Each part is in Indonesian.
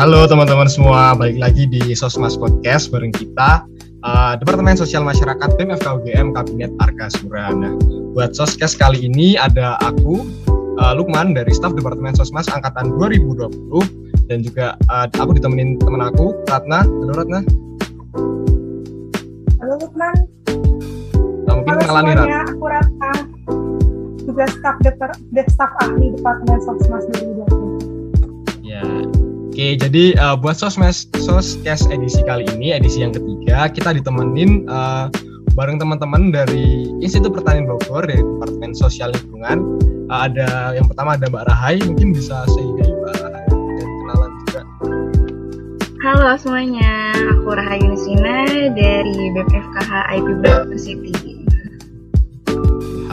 Halo teman-teman semua, balik lagi di Sosmas Podcast bareng kita uh, Departemen Sosial Masyarakat BEM FKUGM Kabinet Argasura. Nah, buat Soskes kali ini ada aku uh, Lukman dari staf Departemen Sosmas angkatan 2020 dan juga uh, aku ditemenin teman aku Ratna. Halo Ratna. Halo Lukman. Nah, mungkin Halo semuanya, aku Ratna. Juga staf deper, de, staf ahli Departemen Sosmas 2020. Ya. Oke, jadi uh, buat Sosmes Soskes edisi kali ini, edisi yang ketiga, kita ditemenin uh, bareng teman-teman dari Institut Pertanian Bogor dari Departemen Sosial Lingkungan. Uh, ada yang pertama ada Mbak Rahai, mungkin bisa sehingga Mbak Rahai dan kenalan juga. Halo semuanya, aku Rahayu Nusina dari BPFKH IP University.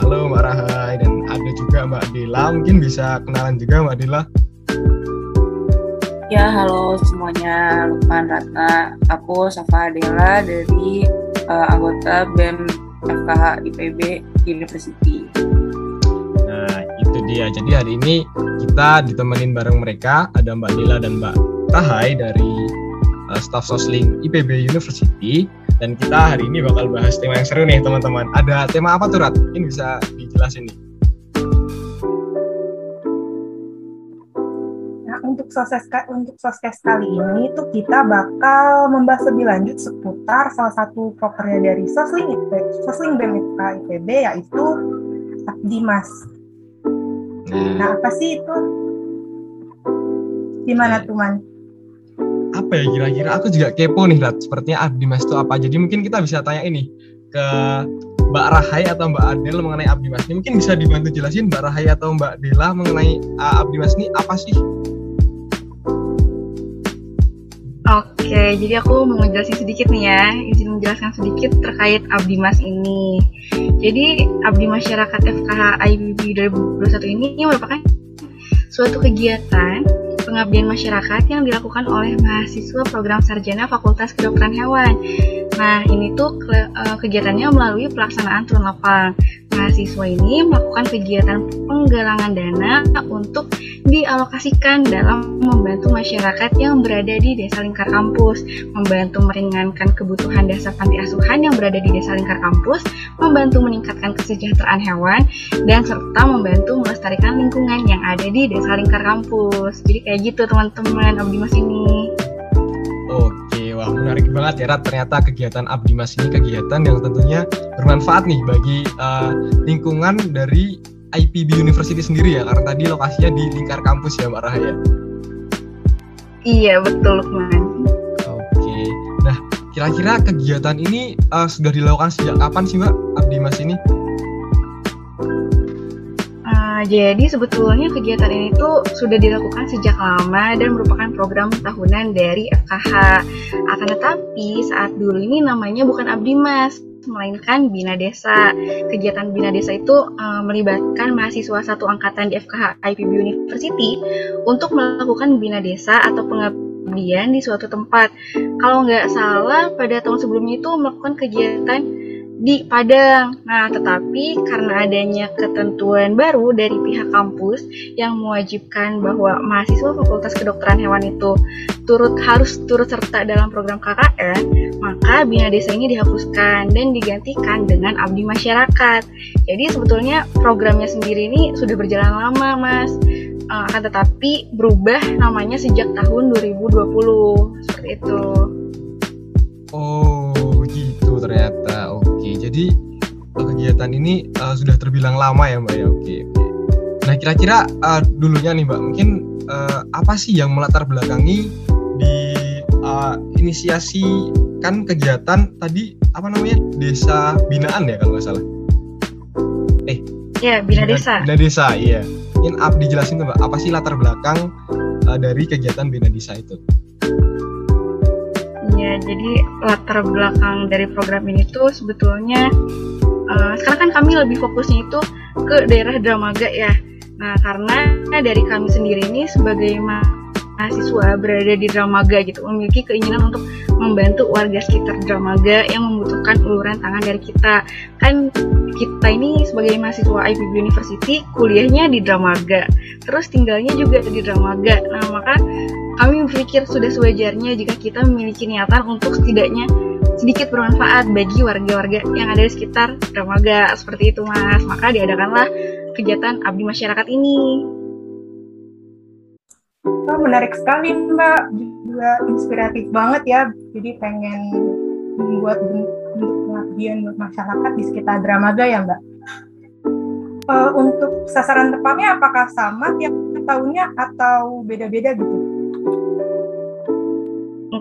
Halo Mbak Rahai dan ada juga Mbak Dila, mungkin bisa kenalan juga Mbak Dila. Ya, halo semuanya, Lukman Ratna. Aku Safa Adela dari uh, anggota BEM FKH IPB University. Nah, itu dia. Jadi hari ini kita ditemenin bareng mereka, ada Mbak Dila dan Mbak Rahai dari uh, Staff Sosling IPB University. Dan kita hari ini bakal bahas tema yang seru nih teman-teman. Ada tema apa tuh Rat? Mungkin bisa dijelasin nih. Untuk soses untuk soskes kali ini tuh kita bakal membahas lebih lanjut seputar salah satu prokernya dari Sosling IP, Sosling BMK IPB yaitu Abdimas. Nah, Nah, apa sih itu? Gimana tuh, Man? apa ya kira-kira? Aku juga kepo nih Rat. Sepertinya Abdimas itu apa? Jadi mungkin kita bisa tanya ini ke Mbak Rahai atau Mbak Adel mengenai Abdimas ini. Mungkin bisa dibantu jelasin Mbak Rahai atau Mbak Dela mengenai uh, Abdimas ini apa sih? Oke, jadi aku mau ngejelasin sedikit nih ya, izin menjelaskan sedikit terkait Abdi Mas ini. Jadi Abdi Masyarakat FKH IPB 2021 ini merupakan suatu kegiatan pengabdian masyarakat yang dilakukan oleh mahasiswa program sarjana Fakultas Kedokteran Hewan. Nah, ini tuh eh, kegiatannya melalui pelaksanaan turun lapang. Mahasiswa ini melakukan kegiatan penggalangan dana untuk dialokasikan dalam membantu masyarakat yang berada di desa lingkar kampus, membantu meringankan kebutuhan dasar panti asuhan yang berada di desa lingkar kampus, membantu meningkatkan kesejahteraan hewan, dan serta membantu melestarikan lingkungan yang ada di desa lingkar kampus. Jadi kayak gitu teman-teman Abdimas ini. Oke, wah menarik banget ya Rat. Ternyata kegiatan Abdimas ini kegiatan yang tentunya bermanfaat nih bagi uh, lingkungan dari IPB University sendiri ya, karena tadi lokasinya di lingkar kampus ya Mbak Rahaya. Iya betul Lukman. Oke, nah kira-kira kegiatan ini uh, sudah dilakukan sejak kapan sih Mbak Abdimas ini? Uh, jadi sebetulnya kegiatan ini tuh sudah dilakukan sejak lama dan merupakan program tahunan dari FKH. Akan tetapi saat dulu ini namanya bukan Abdimas, melainkan Bina Desa. Kegiatan Bina Desa itu uh, melibatkan mahasiswa satu angkatan di FKH IPB University untuk melakukan Bina Desa atau pengabdian di suatu tempat. Kalau nggak salah pada tahun sebelumnya itu melakukan kegiatan di Padang. Nah, tetapi karena adanya ketentuan baru dari pihak kampus yang mewajibkan bahwa mahasiswa Fakultas Kedokteran Hewan itu turut harus turut serta dalam program KKN, maka Bina Desa ini dihapuskan dan digantikan dengan Abdi Masyarakat. Jadi sebetulnya programnya sendiri ini sudah berjalan lama, Mas. Uh, akan tetapi berubah namanya sejak tahun 2020 seperti itu. Oh ternyata. Oke, jadi kegiatan ini uh, sudah terbilang lama ya Mbak ya. Oke, oke. Nah kira-kira uh, dulunya nih Mbak, mungkin uh, apa sih yang melatar belakangi di uh, inisiasi kan kegiatan tadi apa namanya desa binaan ya kalau nggak salah. Ya, Bina Desa. Bina desa, iya. Mungkin up dijelasin tuh Mbak, apa sih latar belakang uh, dari kegiatan bina desa itu? Ya, jadi latar belakang dari program ini tuh sebetulnya uh, sekarang kan kami lebih fokusnya itu ke daerah Dramaga ya. Nah, karena dari kami sendiri ini sebagai mahasiswa berada di Dramaga gitu, memiliki keinginan untuk membantu warga sekitar Dramaga yang membutuhkan uluran tangan dari kita. Kan kita ini sebagai mahasiswa IPB University kuliahnya di Dramaga, terus tinggalnya juga di Dramaga. Nah, maka kami berpikir sudah sewajarnya jika kita memiliki niatan untuk setidaknya sedikit bermanfaat bagi warga-warga yang ada di sekitar Dramaga. Seperti itu mas. Maka diadakanlah kegiatan abdi masyarakat ini. Oh, menarik sekali mbak. Juga inspiratif banget ya. Jadi pengen membuat bentuk buat masyarakat di sekitar Dramaga ya mbak uh, untuk sasaran tepatnya apakah sama tiap tahunnya atau beda-beda gitu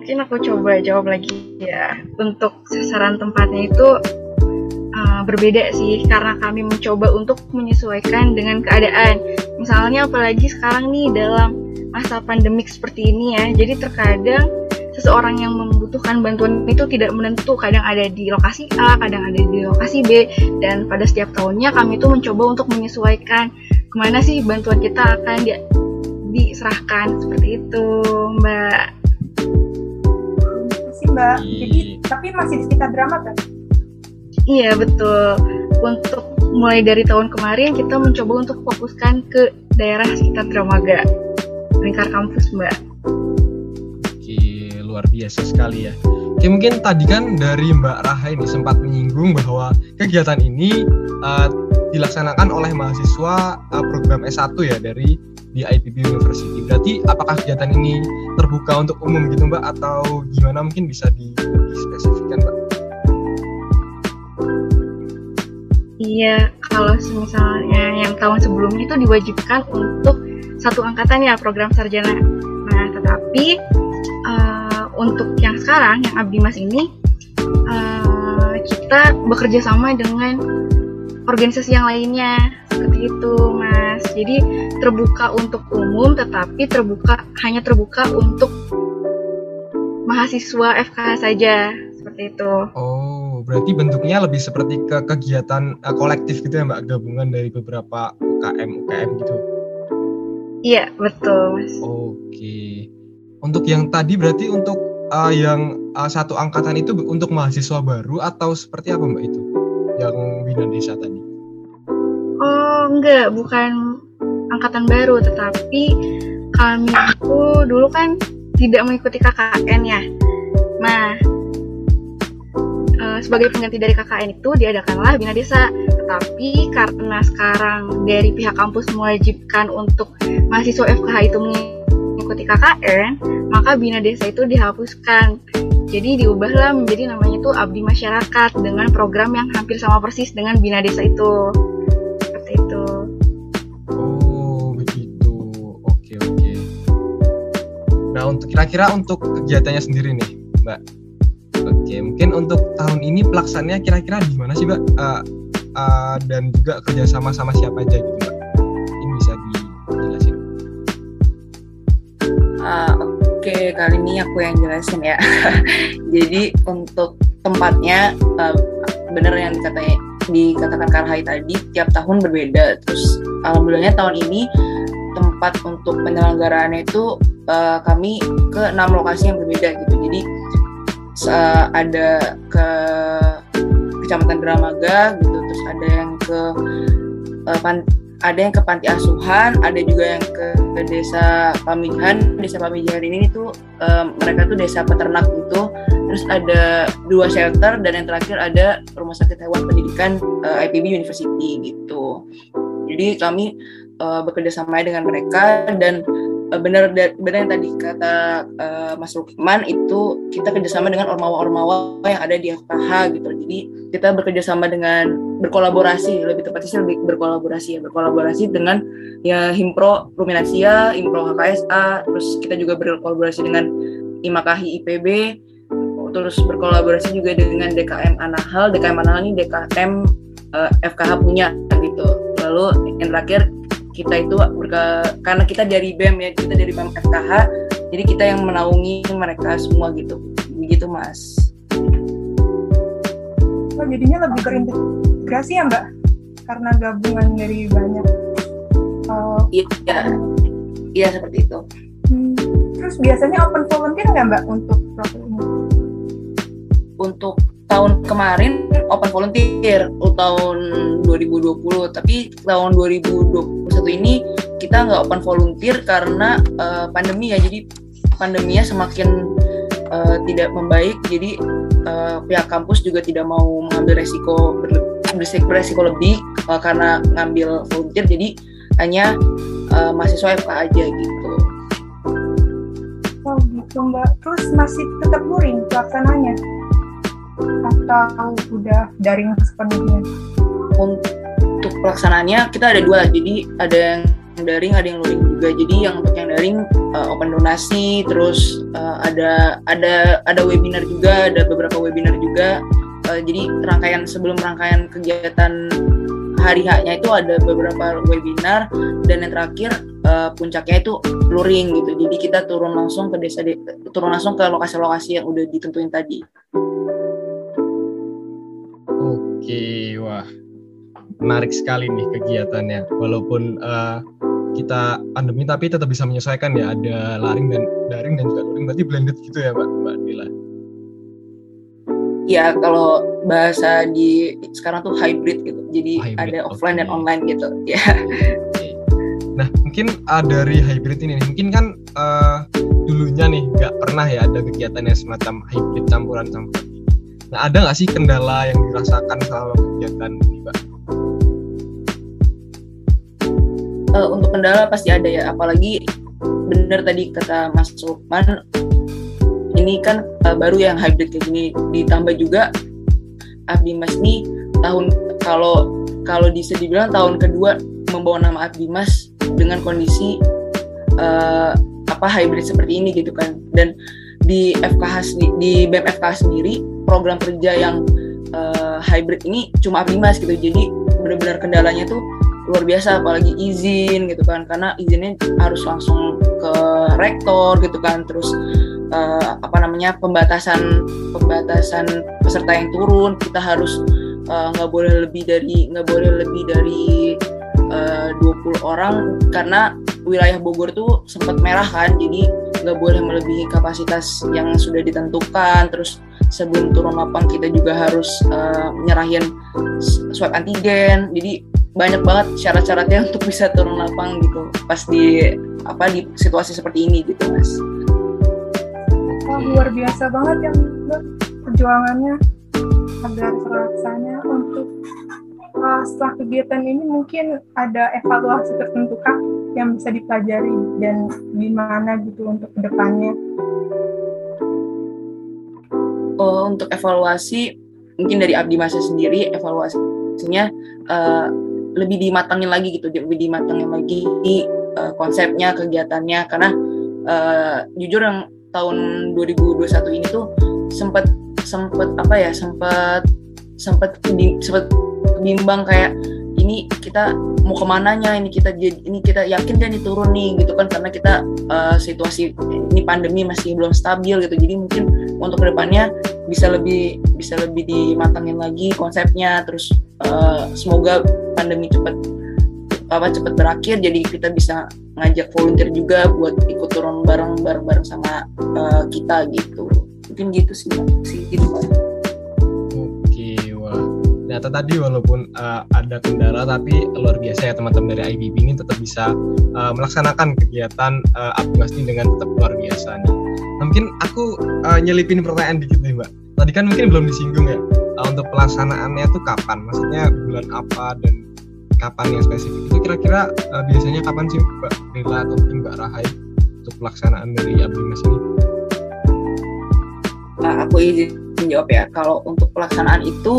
mungkin aku coba jawab lagi ya. Untuk sasaran tempatnya itu uh, berbeda sih karena kami mencoba untuk menyesuaikan dengan keadaan. Misalnya apalagi sekarang nih dalam masa pandemik seperti ini ya. Jadi terkadang seseorang yang membutuhkan bantuan itu tidak menentu, kadang ada di lokasi A, kadang ada di lokasi B, dan pada setiap tahunnya kami itu mencoba untuk menyesuaikan ke mana sih bantuan kita akan di diserahkan. Seperti itu, Mbak. Mbak. Jadi tapi masih di sekitar drama kan? Iya betul. Untuk mulai dari tahun kemarin kita mencoba untuk fokuskan ke daerah sekitar Dramaga lingkar kampus mbak luar biasa sekali ya Oke mungkin tadi kan dari Mbak Raha ini sempat menyinggung bahwa kegiatan ini uh, dilaksanakan oleh mahasiswa uh, program S1 ya dari di IPB University. Berarti apakah kegiatan ini terbuka untuk umum gitu Mbak atau gimana mungkin bisa di spesifikkan Mbak? Iya, kalau misalnya yang tahun sebelumnya itu diwajibkan untuk satu angkatan ya program sarjana. Nah, tetapi untuk yang sekarang yang Abdi Mas ini uh, kita bekerja sama dengan organisasi yang lainnya seperti itu, Mas. Jadi terbuka untuk umum tetapi terbuka hanya terbuka untuk mahasiswa FKH saja seperti itu. Oh, berarti bentuknya lebih seperti ke kegiatan uh, kolektif gitu ya Mbak, gabungan dari beberapa UKM UKM gitu. Iya, betul, Mas. Oke. Untuk yang tadi berarti untuk uh, yang uh, satu angkatan itu untuk mahasiswa baru atau seperti apa Mbak itu? Yang bina desa tadi. Oh, enggak, bukan angkatan baru, tetapi kami itu dulu kan tidak mengikuti KKN ya. Nah, e, sebagai pengganti dari KKN itu diadakanlah Bina Desa. Tetapi karena sekarang dari pihak kampus mewajibkan untuk mahasiswa FKH itu mengikuti KKN, maka Bina Desa itu dihapuskan. Jadi diubahlah menjadi namanya itu Abdi Masyarakat dengan program yang hampir sama persis dengan Bina Desa itu. untuk kira-kira untuk kegiatannya sendiri nih, Mbak. Oke, mungkin untuk tahun ini pelaksanaannya kira-kira gimana sih, Mbak? Uh, uh, dan juga kerjasama sama siapa aja gitu, Oke, kali ini aku yang jelasin ya. Jadi untuk tempatnya bener yang dikatakan dikatakan Karhai tadi tiap tahun berbeda. Terus alhamdulillahnya tahun ini tempat untuk penyelenggaraannya itu uh, kami ke enam lokasi yang berbeda gitu jadi uh, ada ke kecamatan Dramaga gitu terus ada yang ke pan, ada yang ke panti asuhan ada juga yang ke, ke desa Pamijahan desa Pamijahan ini tuh um, mereka tuh desa peternak gitu. Terus ada dua shelter dan yang terakhir ada rumah sakit hewan pendidikan uh, IPB University gitu. Jadi kami uh, bekerja sama dengan mereka dan uh, benar benar yang tadi kata uh, Mas Lukman itu kita kerjasama dengan ormawa-ormawa yang ada di FKH gitu jadi kita bekerjasama dengan berkolaborasi lebih tepatnya lebih berkolaborasi ya berkolaborasi dengan ya Himpro Ruminasia, Himpro HKSA, terus kita juga berkolaborasi dengan Imakahi IPB, terus berkolaborasi juga dengan DKM Anahal, DKM Anahal ini DKM uh, FKH punya gitu. Lalu yang terakhir kita itu berka, karena kita dari BEM ya kita dari BEM FKH jadi kita yang menaungi mereka semua gitu. Begitu mas oh, jadinya lebih berintegrasi ya mbak? Karena gabungan dari banyak uh, iya iya. Seperti itu. Hmm. terus biasanya open volunteer nggak mbak untuk program ini? Untuk tahun kemarin open volunteer tahun 2020 tapi tahun 2021 ini kita nggak open volunteer karena uh, pandemi ya. Jadi pandeminya semakin uh, tidak membaik. Jadi uh, pihak kampus juga tidak mau mengambil resiko beresiko lebih uh, karena ngambil volunteer jadi hanya uh, mahasiswa FK aja gitu. Oh gitu mbak. Terus masih tetap luring pelaksananya? Atau udah daring sepenuhnya? Untuk pelaksanaannya kita ada dua, jadi ada yang daring, ada yang luring juga. Jadi yang untuk yang daring uh, open donasi, terus uh, ada ada ada webinar juga, ada beberapa webinar juga. Uh, jadi rangkaian sebelum rangkaian kegiatan hari haknya itu ada beberapa webinar. Dan yang terakhir uh, puncaknya itu luring gitu. Jadi kita turun langsung ke desa de turun langsung ke lokasi-lokasi yang udah ditentuin tadi. Oke wah menarik sekali nih kegiatannya. Walaupun uh, kita pandemi tapi tetap bisa menyesuaikan ya. Ada laring dan daring dan juga luring. Berarti blended gitu ya mbak mbak Dila ya kalau bahasa di sekarang tuh hybrid gitu. Jadi hybrid, ada offline okay. dan online gitu. Ya nah mungkin uh, dari hybrid ini mungkin kan uh, dulunya nih nggak pernah ya ada kegiatan yang semacam hybrid campuran campuran nah ada nggak sih kendala yang dirasakan selama kegiatan ini pak uh, untuk kendala pasti ada ya apalagi benar tadi kata Mas Lukman ini kan uh, baru yang hybrid kayak gini. Ditambah juga Abdimas ini tahun kalau kalau bisa dibilang tahun kedua membawa nama Abdimas dengan kondisi uh, apa hybrid seperti ini gitu kan. Dan di FKH di FKH sendiri program kerja yang uh, hybrid ini cuma Abdimas gitu. Jadi benar-benar kendalanya tuh luar biasa apalagi izin gitu kan. Karena izinnya harus langsung ke rektor gitu kan. Terus uh, apa namanya pembatasan pembatasan peserta yang turun. Kita harus eh, nggak uh, boleh lebih dari nggak boleh lebih dari uh, 20 orang. Karena wilayah Bogor tuh sempat merah kan. Jadi nggak boleh melebihi kapasitas yang sudah ditentukan. Terus sebelum turun lapang kita juga harus uh, nyerahin swab antigen. Jadi banyak banget syarat-syaratnya untuk bisa turun lapang gitu pas di apa di situasi seperti ini gitu mas. Wah luar biasa banget yang perjuangannya agar terlaksana untuk uh, setelah kegiatan ini mungkin ada evaluasi tertentu kah yang bisa dipelajari dan gimana gitu untuk ke depannya oh, untuk evaluasi mungkin dari Abdi Masa sendiri evaluasinya uh, lebih dimatangin lagi gitu lebih dimatangin lagi uh, konsepnya kegiatannya. Karena uh, jujur yang tahun 2021 ini tuh sempat sempat apa ya sempat sempat sempat bimbang kayak ini kita mau ke mananya ini kita ini kita yakin kan turun nih gitu kan. Karena kita uh, situasi ini pandemi masih belum stabil gitu. Jadi mungkin untuk ke depannya bisa lebih bisa lebih dimatangin lagi konsepnya terus uh, semoga pandemi cepat apa cepat berakhir jadi kita bisa ngajak volunteer juga buat ikut turun bareng bareng bareng sama uh, kita gitu. Mungkin gitu sih sih gitu oke wah. Ternyata tadi walaupun uh, ada kendala tapi luar biasa ya teman-teman dari IBB ini tetap bisa uh, melaksanakan kegiatan uh, Abdi dengan tetap luar biasa nah, mungkin aku uh, nyelipin pertanyaan dikit nih mbak tadi kan mungkin belum disinggung ya uh, untuk pelaksanaannya tuh kapan maksudnya bulan apa dan kapan yang spesifik itu kira-kira uh, biasanya kapan sih Mbak Rila atau mungkin Mbak Rahai untuk pelaksanaan dari Ablimas ini? Nah, aku izin menjawab ya. Kalau untuk pelaksanaan itu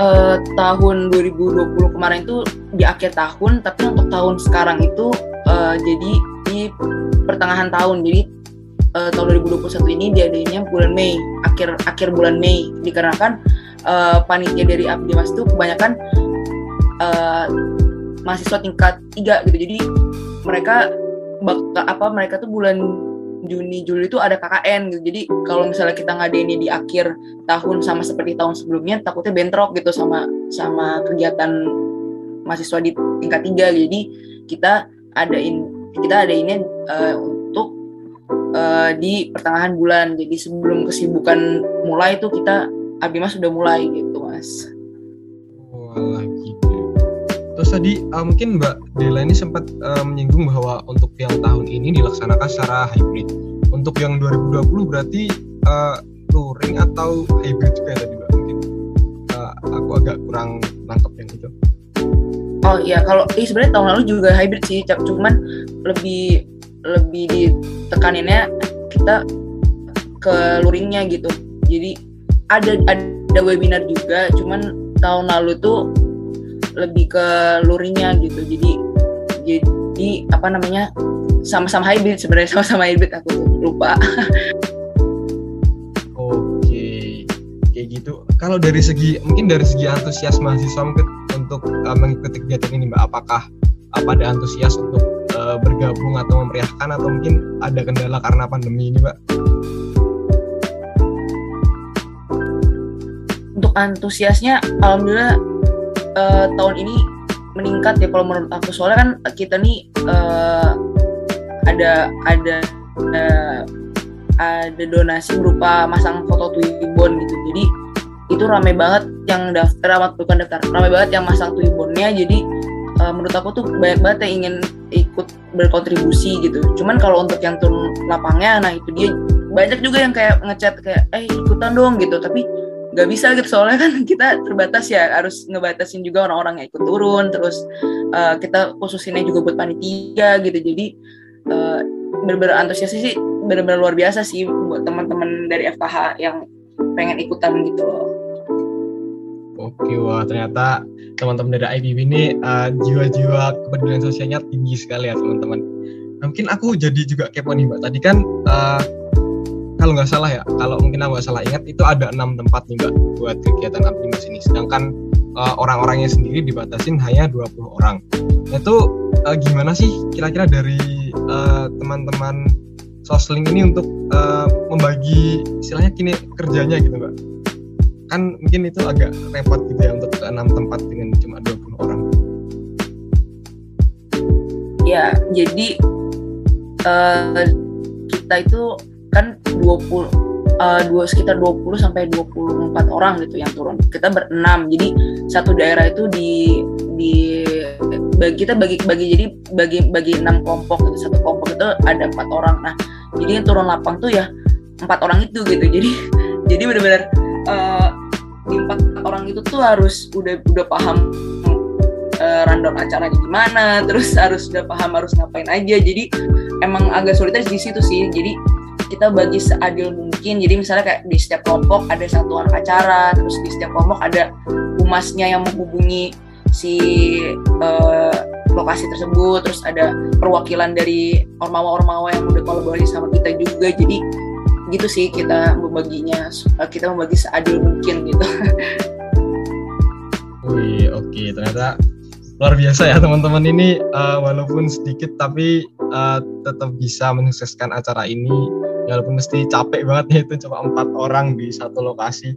uh, tahun 2020 kemarin itu di akhir tahun, tapi untuk tahun sekarang itu uh, jadi di pertengahan tahun. Jadi uh, tahun 2021 ini diadanya bulan Mei, akhir akhir bulan Mei. Dikarenakan uh, panitia dari Abdi Mas itu kebanyakan uh, mahasiswa tingkat tiga gitu. Jadi mereka bakal apa mereka tuh bulan Juni Juli itu ada KKN gitu. Jadi kalau misalnya kita ngadainnya di akhir tahun sama seperti tahun sebelumnya takutnya bentrok gitu sama sama kegiatan mahasiswa di tingkat tiga. Jadi kita adain kita ada ini uh, uh, di pertengahan bulan. Jadi sebelum kesibukan mulai itu kita Abimas sudah mulai gitu mas. Walah Terus tadi uh, mungkin Mbak Dela ini sempat uh, menyinggung bahwa untuk yang tahun ini dilaksanakan secara hybrid. Untuk yang 2020 berarti uh, luring atau hybrid juga tadi mbak? Mungkin uh, aku agak kurang nangkep yang itu. Oh iya. Kalau eh, sebenarnya tahun lalu juga hybrid sih cuman lebih lebih ditekaninnya kita ke luringnya gitu. Jadi ada ada webinar juga cuman tahun lalu tuh lebih ke luringnya gitu. Jadi jadi apa namanya sama-sama hybrid sebenarnya sama-sama hybrid aku lupa. Oke kayak gitu. Kalau dari segi mungkin dari segi antusias mahasiswa untuk uh, mengikuti kegiatan ini mbak apakah apa ada antusias untuk uh, bergabung atau memeriahkan atau mungkin ada kendala karena pandemi ini mbak? Untuk antusiasnya alhamdulillah uh, tahun ini meningkat ya kalau menurut aku. Soalnya kan kita nih uh, ada ada uh, ada donasi berupa masang foto Twibbon gitu. Jadi itu ramai banget yang daftar bukan daftar ramai banget yang masang Twibbonnya. Jadi uh, menurut aku tuh banyak banget yang ingin ikut berkontribusi gitu. Cuman kalau untuk yang turun lapangnya nah itu dia banyak juga yang kayak ngechat kayak eh ikutan dong gitu. Tapi nggak bisa gitu soalnya kan kita terbatas ya harus ngebatasin juga orang-orang yang ikut turun. Terus uh, kita khususinnya juga buat panitia gitu. Jadi uh, bener-bener antusias sih bener-bener luar biasa sih buat teman-teman dari FKH yang pengen ikutan gitu loh. Oke, wah ternyata teman-teman dari IPB ini uh, jiwa-jiwa kepedulian sosialnya tinggi sekali ya teman-teman. Mungkin aku jadi juga kepo nih mbak. Tadi kan uh, kalau nggak salah ya, kalau mungkin aku nggak salah ingat itu ada enam tempat nih mbak buat kegiatan Abdimas ini. Sedangkan uh, orang-orangnya sendiri dibatasin hanya 20 orang. Nah, itu uh, gimana sih kira-kira dari uh, teman-teman sosling ini untuk uh, membagi istilahnya kini kerjanya gitu mbak? Kan mungkin itu agak repot gitu ya untuk enam tempat dengan cuma 20 orang. Ya, jadi uh, kita itu kan 20 uh, dua sekitar 20 sampai 24 orang gitu yang turun. Kita berenam. Jadi satu daerah itu di di bagi kita bagi bagi jadi bagi bagi enam kelompok gitu. Satu kelompok itu ada empat orang. Nah, jadi yang turun lapang tuh ya empat orang itu gitu. Jadi jadi benar-benar uh, di empat orang itu tuh harus udah udah paham uh, rundown acaranya gimana, terus harus udah paham harus ngapain aja. Jadi emang agak sulitnya di situ sih. Jadi kita bagi seadil mungkin jadi misalnya kayak di setiap kelompok ada satuan acara terus di setiap kelompok ada humasnya yang menghubungi si uh, lokasi tersebut terus ada perwakilan dari ormawa-ormawa yang udah kolaborasi sama kita juga jadi gitu sih kita membaginya kita membagi seadil mungkin gitu. Wih oke okay. ternyata luar biasa ya teman-teman. Ini uh, walaupun sedikit tapi uh, tetap bisa menyukseskan acara ini. Walaupun mesti capek banget ya itu cuma empat orang di satu lokasi.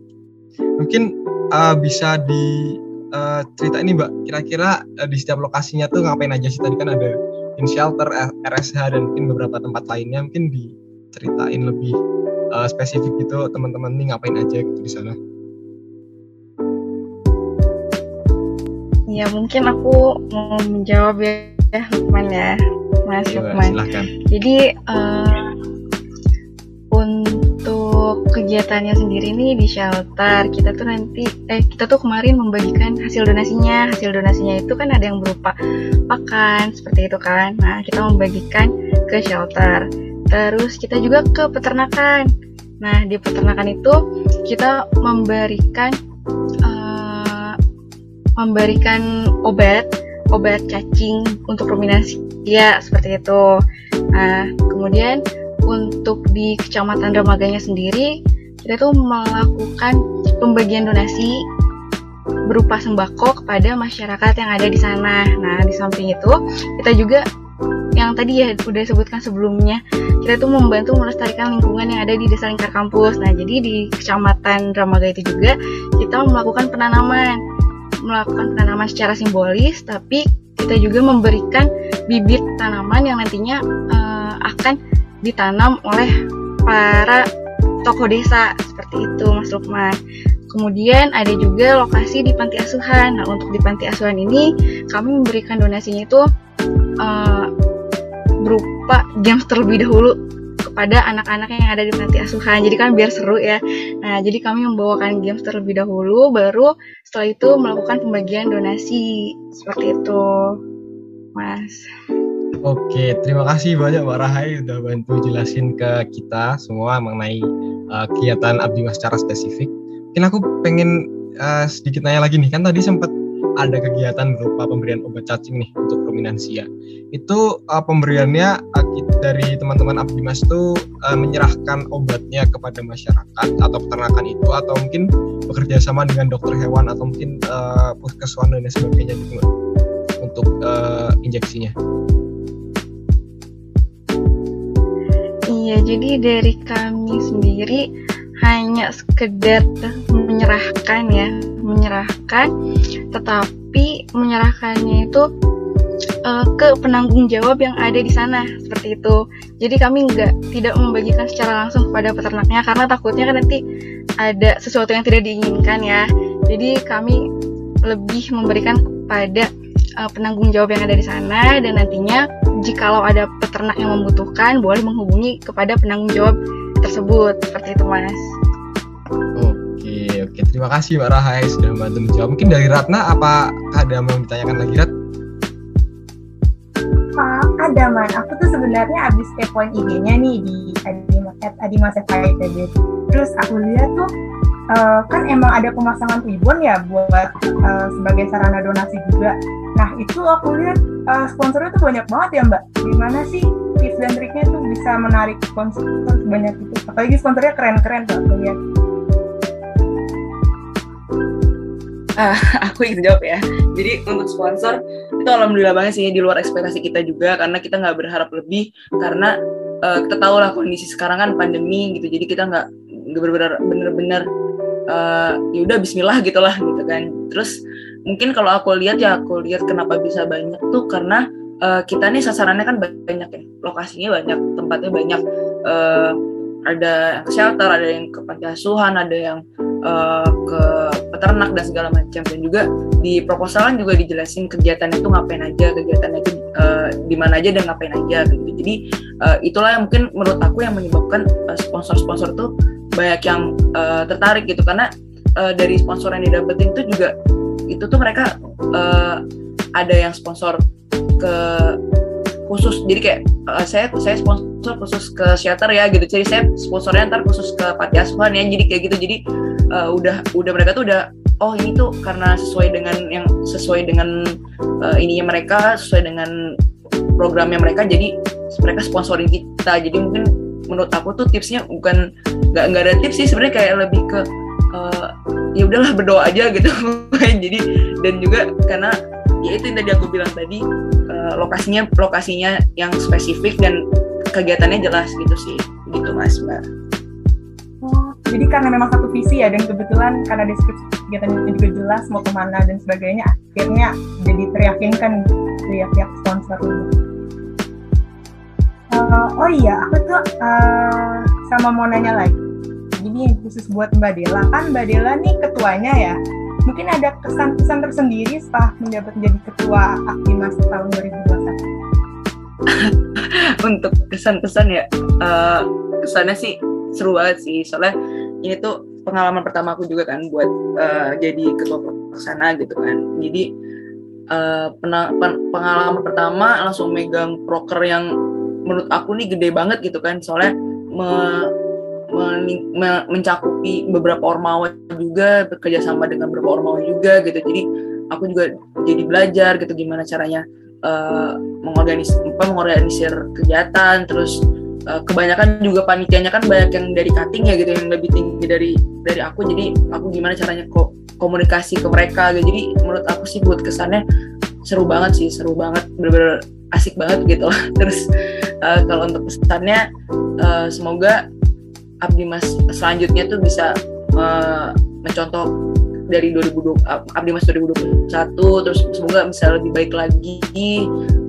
Mungkin uh, bisa di uh, cerita ini mbak kira-kira uh, di setiap lokasinya tuh ngapain aja sih? Tadi kan ada in shelter RSH dan mungkin beberapa tempat lainnya. Mungkin diceritain lebih uh, spesifik gitu teman-teman ini ngapain aja gitu di sana. Ya mungkin aku mau menjawab ya Lukman ya. Mas ya, Lukman. silahkan. jadi uh, untuk kegiatannya sendiri nih di shelter kita tuh nanti eh kita tuh kemarin membagikan hasil donasinya. Hasil donasinya itu kan ada yang berupa pakan seperti itu kan. Nah kita membagikan ke shelter terus kita juga ke peternakan nah di peternakan itu kita memberikan uh, memberikan obat obat cacing untuk ruminasi ya seperti itu nah kemudian untuk di Kecamatan Ramaganya sendiri, kita tuh melakukan pembagian donasi berupa sembako kepada masyarakat yang ada di sana. Nah, di samping itu, kita juga yang tadi ya udah sebutkan sebelumnya, kita tuh membantu melestarikan lingkungan yang ada di Desa Lingkar Kampus. Nah, jadi di Kecamatan Ramaga itu juga kita melakukan penanaman, melakukan penanaman secara simbolis, tapi kita juga memberikan bibit tanaman yang nantinya uh, akan ditanam oleh para tokoh desa seperti itu Mas Lukman. Kemudian ada juga lokasi di panti asuhan. Nah untuk di panti asuhan ini kami memberikan donasinya itu uh, berupa games terlebih dahulu kepada anak-anak yang ada di panti asuhan. Jadi kan biar seru ya. Nah, jadi kami membawakan games terlebih dahulu, baru setelah itu melakukan pembagian donasi seperti itu, Mas. Oke, terima kasih banyak Mbak Rahai udah bantu jelasin ke kita semua mengenai uh, kegiatan Abdi Mas secara spesifik. Mungkin aku pengen uh, sedikit nanya lagi nih, kan tadi sempat ada kegiatan berupa pemberian obat cacing nih ruminansia. Itu uh, pemberiannya uh, dari teman-teman Abdi Mas itu uh, menyerahkan obatnya kepada masyarakat atau peternakan itu atau mungkin bekerja sama dengan dokter hewan atau mungkin uh, puskeswan dan sebagainya gitu untuk uh, injeksinya. Iya, jadi dari kami sendiri hanya sekedar menyerahkan ya, menyerahkan, tetapi menyerahkannya itu uh, ke penanggung jawab yang ada di sana seperti itu. Jadi kami nggak tidak membagikan secara langsung kepada peternaknya karena takutnya kan nanti ada sesuatu yang tidak diinginkan ya. Jadi kami lebih memberikan kepada uh, penanggung jawab yang ada di sana dan nantinya jikalau ada peternak yang membutuhkan boleh menghubungi kepada penanggung jawab tersebut seperti itu mas. Oke terima kasih Mbak Rahai sudah membantu menjawab. Mungkin dari Ratna apa ada yang mau ditanyakan lagi Rat? Ada man, aku tuh sebenarnya abis kepoin IG-nya nih di Adimas FITB. Terus aku lihat tuh uh, kan emang ada pemasangan ribbon ya buat uh, sebagai sarana donasi juga. Nah itu aku lihat uh, sponsornya tuh banyak banget ya mbak. Gimana sih tips dan triknya tuh bisa menarik sponsor sebanyak itu? Apalagi sponsornya keren-keren tuh aku. Uh, aku ingin jawab ya. Jadi untuk sponsor itu alhamdulillah banget sih di luar ekspektasi kita juga karena kita nggak berharap lebih karena uh, kita tahu lah kondisi sekarang kan pandemi gitu. Jadi kita nggak bener-bener uh, ya udah Bismillah gitulah gitu kan. Terus mungkin kalau aku lihat ya aku lihat kenapa bisa banyak tuh karena uh, kita nih sasarannya kan banyak ya lokasinya banyak tempatnya banyak uh, ada yang shelter ada yang ke panti ada yang uh, ke peternak dan segala macam. Dan juga di proposalan juga dijelasin kegiatan itu ngapain aja kegiatan itu uh, di mana aja dan ngapain aja gitu. Jadi uh, itulah yang mungkin menurut aku yang menyebabkan sponsor-sponsor uh, tuh banyak yang uh, tertarik gitu. Karena uh, dari sponsor yang didapetin itu juga itu tuh mereka uh, ada yang sponsor ke khusus. Jadi kayak uh, saya saya sponsor khusus ke shelter ya gitu. Jadi saya sponsornya ntar khusus ke panti asuhan ya. Jadi kayak gitu. Jadi uh, udah udah mereka tuh udah oh ini tuh karena sesuai dengan yang sesuai dengan uh, ininya mereka sesuai dengan programnya mereka jadi mereka sponsorin kita. Jadi mungkin menurut aku tuh tipsnya bukan nggak nggak ada tips sih sebenarnya kayak lebih ke uh, ya udahlah berdoa aja gitu. Jadi dan juga karena ya itu yang tadi aku bilang tadi uh, lokasinya lokasinya yang spesifik dan kegiatannya jelas gitu sih. Gitu mas mbak jadi karena memang satu visi ya dan kebetulan karena deskripsi kegiatannya juga jelas mau ke mana dan sebagainya akhirnya jadi teryakinkan dari pihak sponsor uh, oh iya aku tuh uh, sama mau nanya lagi. Ini khusus buat Mbak Dela. Kan Mbak Dela nih ketuanya ya. Mungkin ada kesan-kesan tersendiri setelah menjabat menjadi ketua Aktimas tahun 2021 untuk kesan-kesan ya uh, kesannya sih seru banget sih. Soalnya ini tuh pengalaman pertama aku juga kan buat uh, jadi ketua pelaksana gitu kan. Jadi uh, pengalaman pertama langsung megang proker yang menurut aku nih gede banget gitu kan. Soalnya me mencakupi beberapa ormawa juga bekerja sama dengan beberapa ormawa juga gitu. Jadi aku juga jadi belajar gitu gimana caranya uh, mengorganisir mengorganisir kegiatan terus uh, kebanyakan juga panitianya kan banyak yang dari cutting ya gitu yang lebih tinggi dari dari aku. Jadi aku gimana caranya kok komunikasi ke mereka gitu. Jadi menurut aku sih buat kesannya seru banget sih seru banget. Bener-bener asik banget gitu terus uh, kalau untuk pesannya uh, semoga Abdi Mas selanjutnya tuh bisa uh, mencontoh dari 2020 Abdi Mas 2021 terus semoga bisa lebih baik lagi.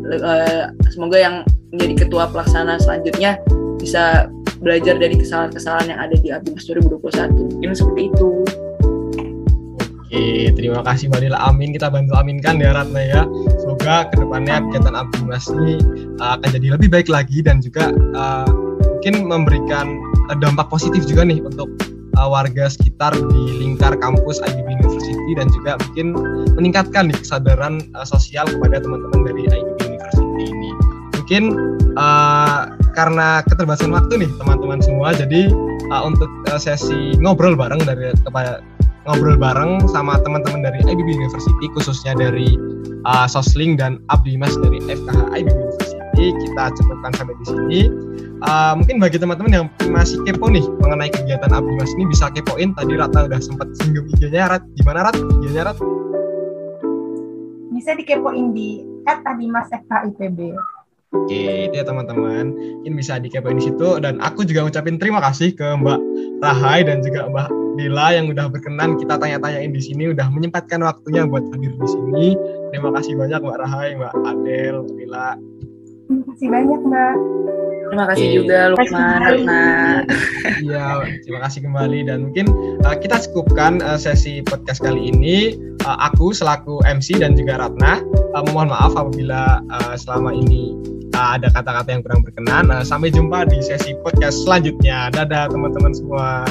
Uh, semoga yang menjadi ketua pelaksana selanjutnya bisa belajar dari kesalahan-kesalahan yang ada di Abdi Mas 2021 ini seperti itu Oke, terima kasih Mbak Dila. Amin, kita bantu aminkan ya Ratna ya. Semoga ke depannya kegiatan Abdi Mas ini uh, akan jadi lebih baik lagi dan juga uh, mungkin memberikan uh, dampak positif juga nih untuk uh, warga sekitar di lingkar kampus IBB University dan juga mungkin meningkatkan nih kesadaran uh, sosial kepada teman-teman dari ini. Mungkin uh, karena keterbatasan waktu nih teman-teman semua, jadi uh, untuk uh, sesi ngobrol bareng dari kepada ngobrol bareng sama teman-teman dari IBB University khususnya dari uh, Sosling dan Abdi Mas dari FKH IBB University kita cukupkan sampai di sini. Uh, mungkin bagi teman-teman yang masih kepo nih mengenai kegiatan Abdi Mas ini bisa kepoin. Tadi Rata udah sempat singgung IG-nya Rat. Gimana Rat? IG-nya Rat? Bisa dikepoin di @adimasfkipb Oke, itu ya teman-teman. Mungkin bisa dikepoin di situ dan aku juga ngucapin terima kasih ke Mbak Rahai dan juga Mbak Dila yang udah berkenan kita tanya-tanyain di sini, udah menyempatkan waktunya buat hadir di sini. Terima kasih banyak Mbak Rahai, Mbak Adel, Mbak Dila. Terima kasih banyak Mbak. Terima kasih Oke. juga Lukman, Ratna. Iya, terima kasih kembali dan mungkin uh, kita cukupkan uh, sesi podcast kali ini. Uh, aku selaku MC dan juga Ratna uh, mohon maaf apabila uh, selama ini uh, ada kata-kata yang kurang berkenan. Uh, sampai jumpa di sesi podcast selanjutnya. Dadah teman-teman semua.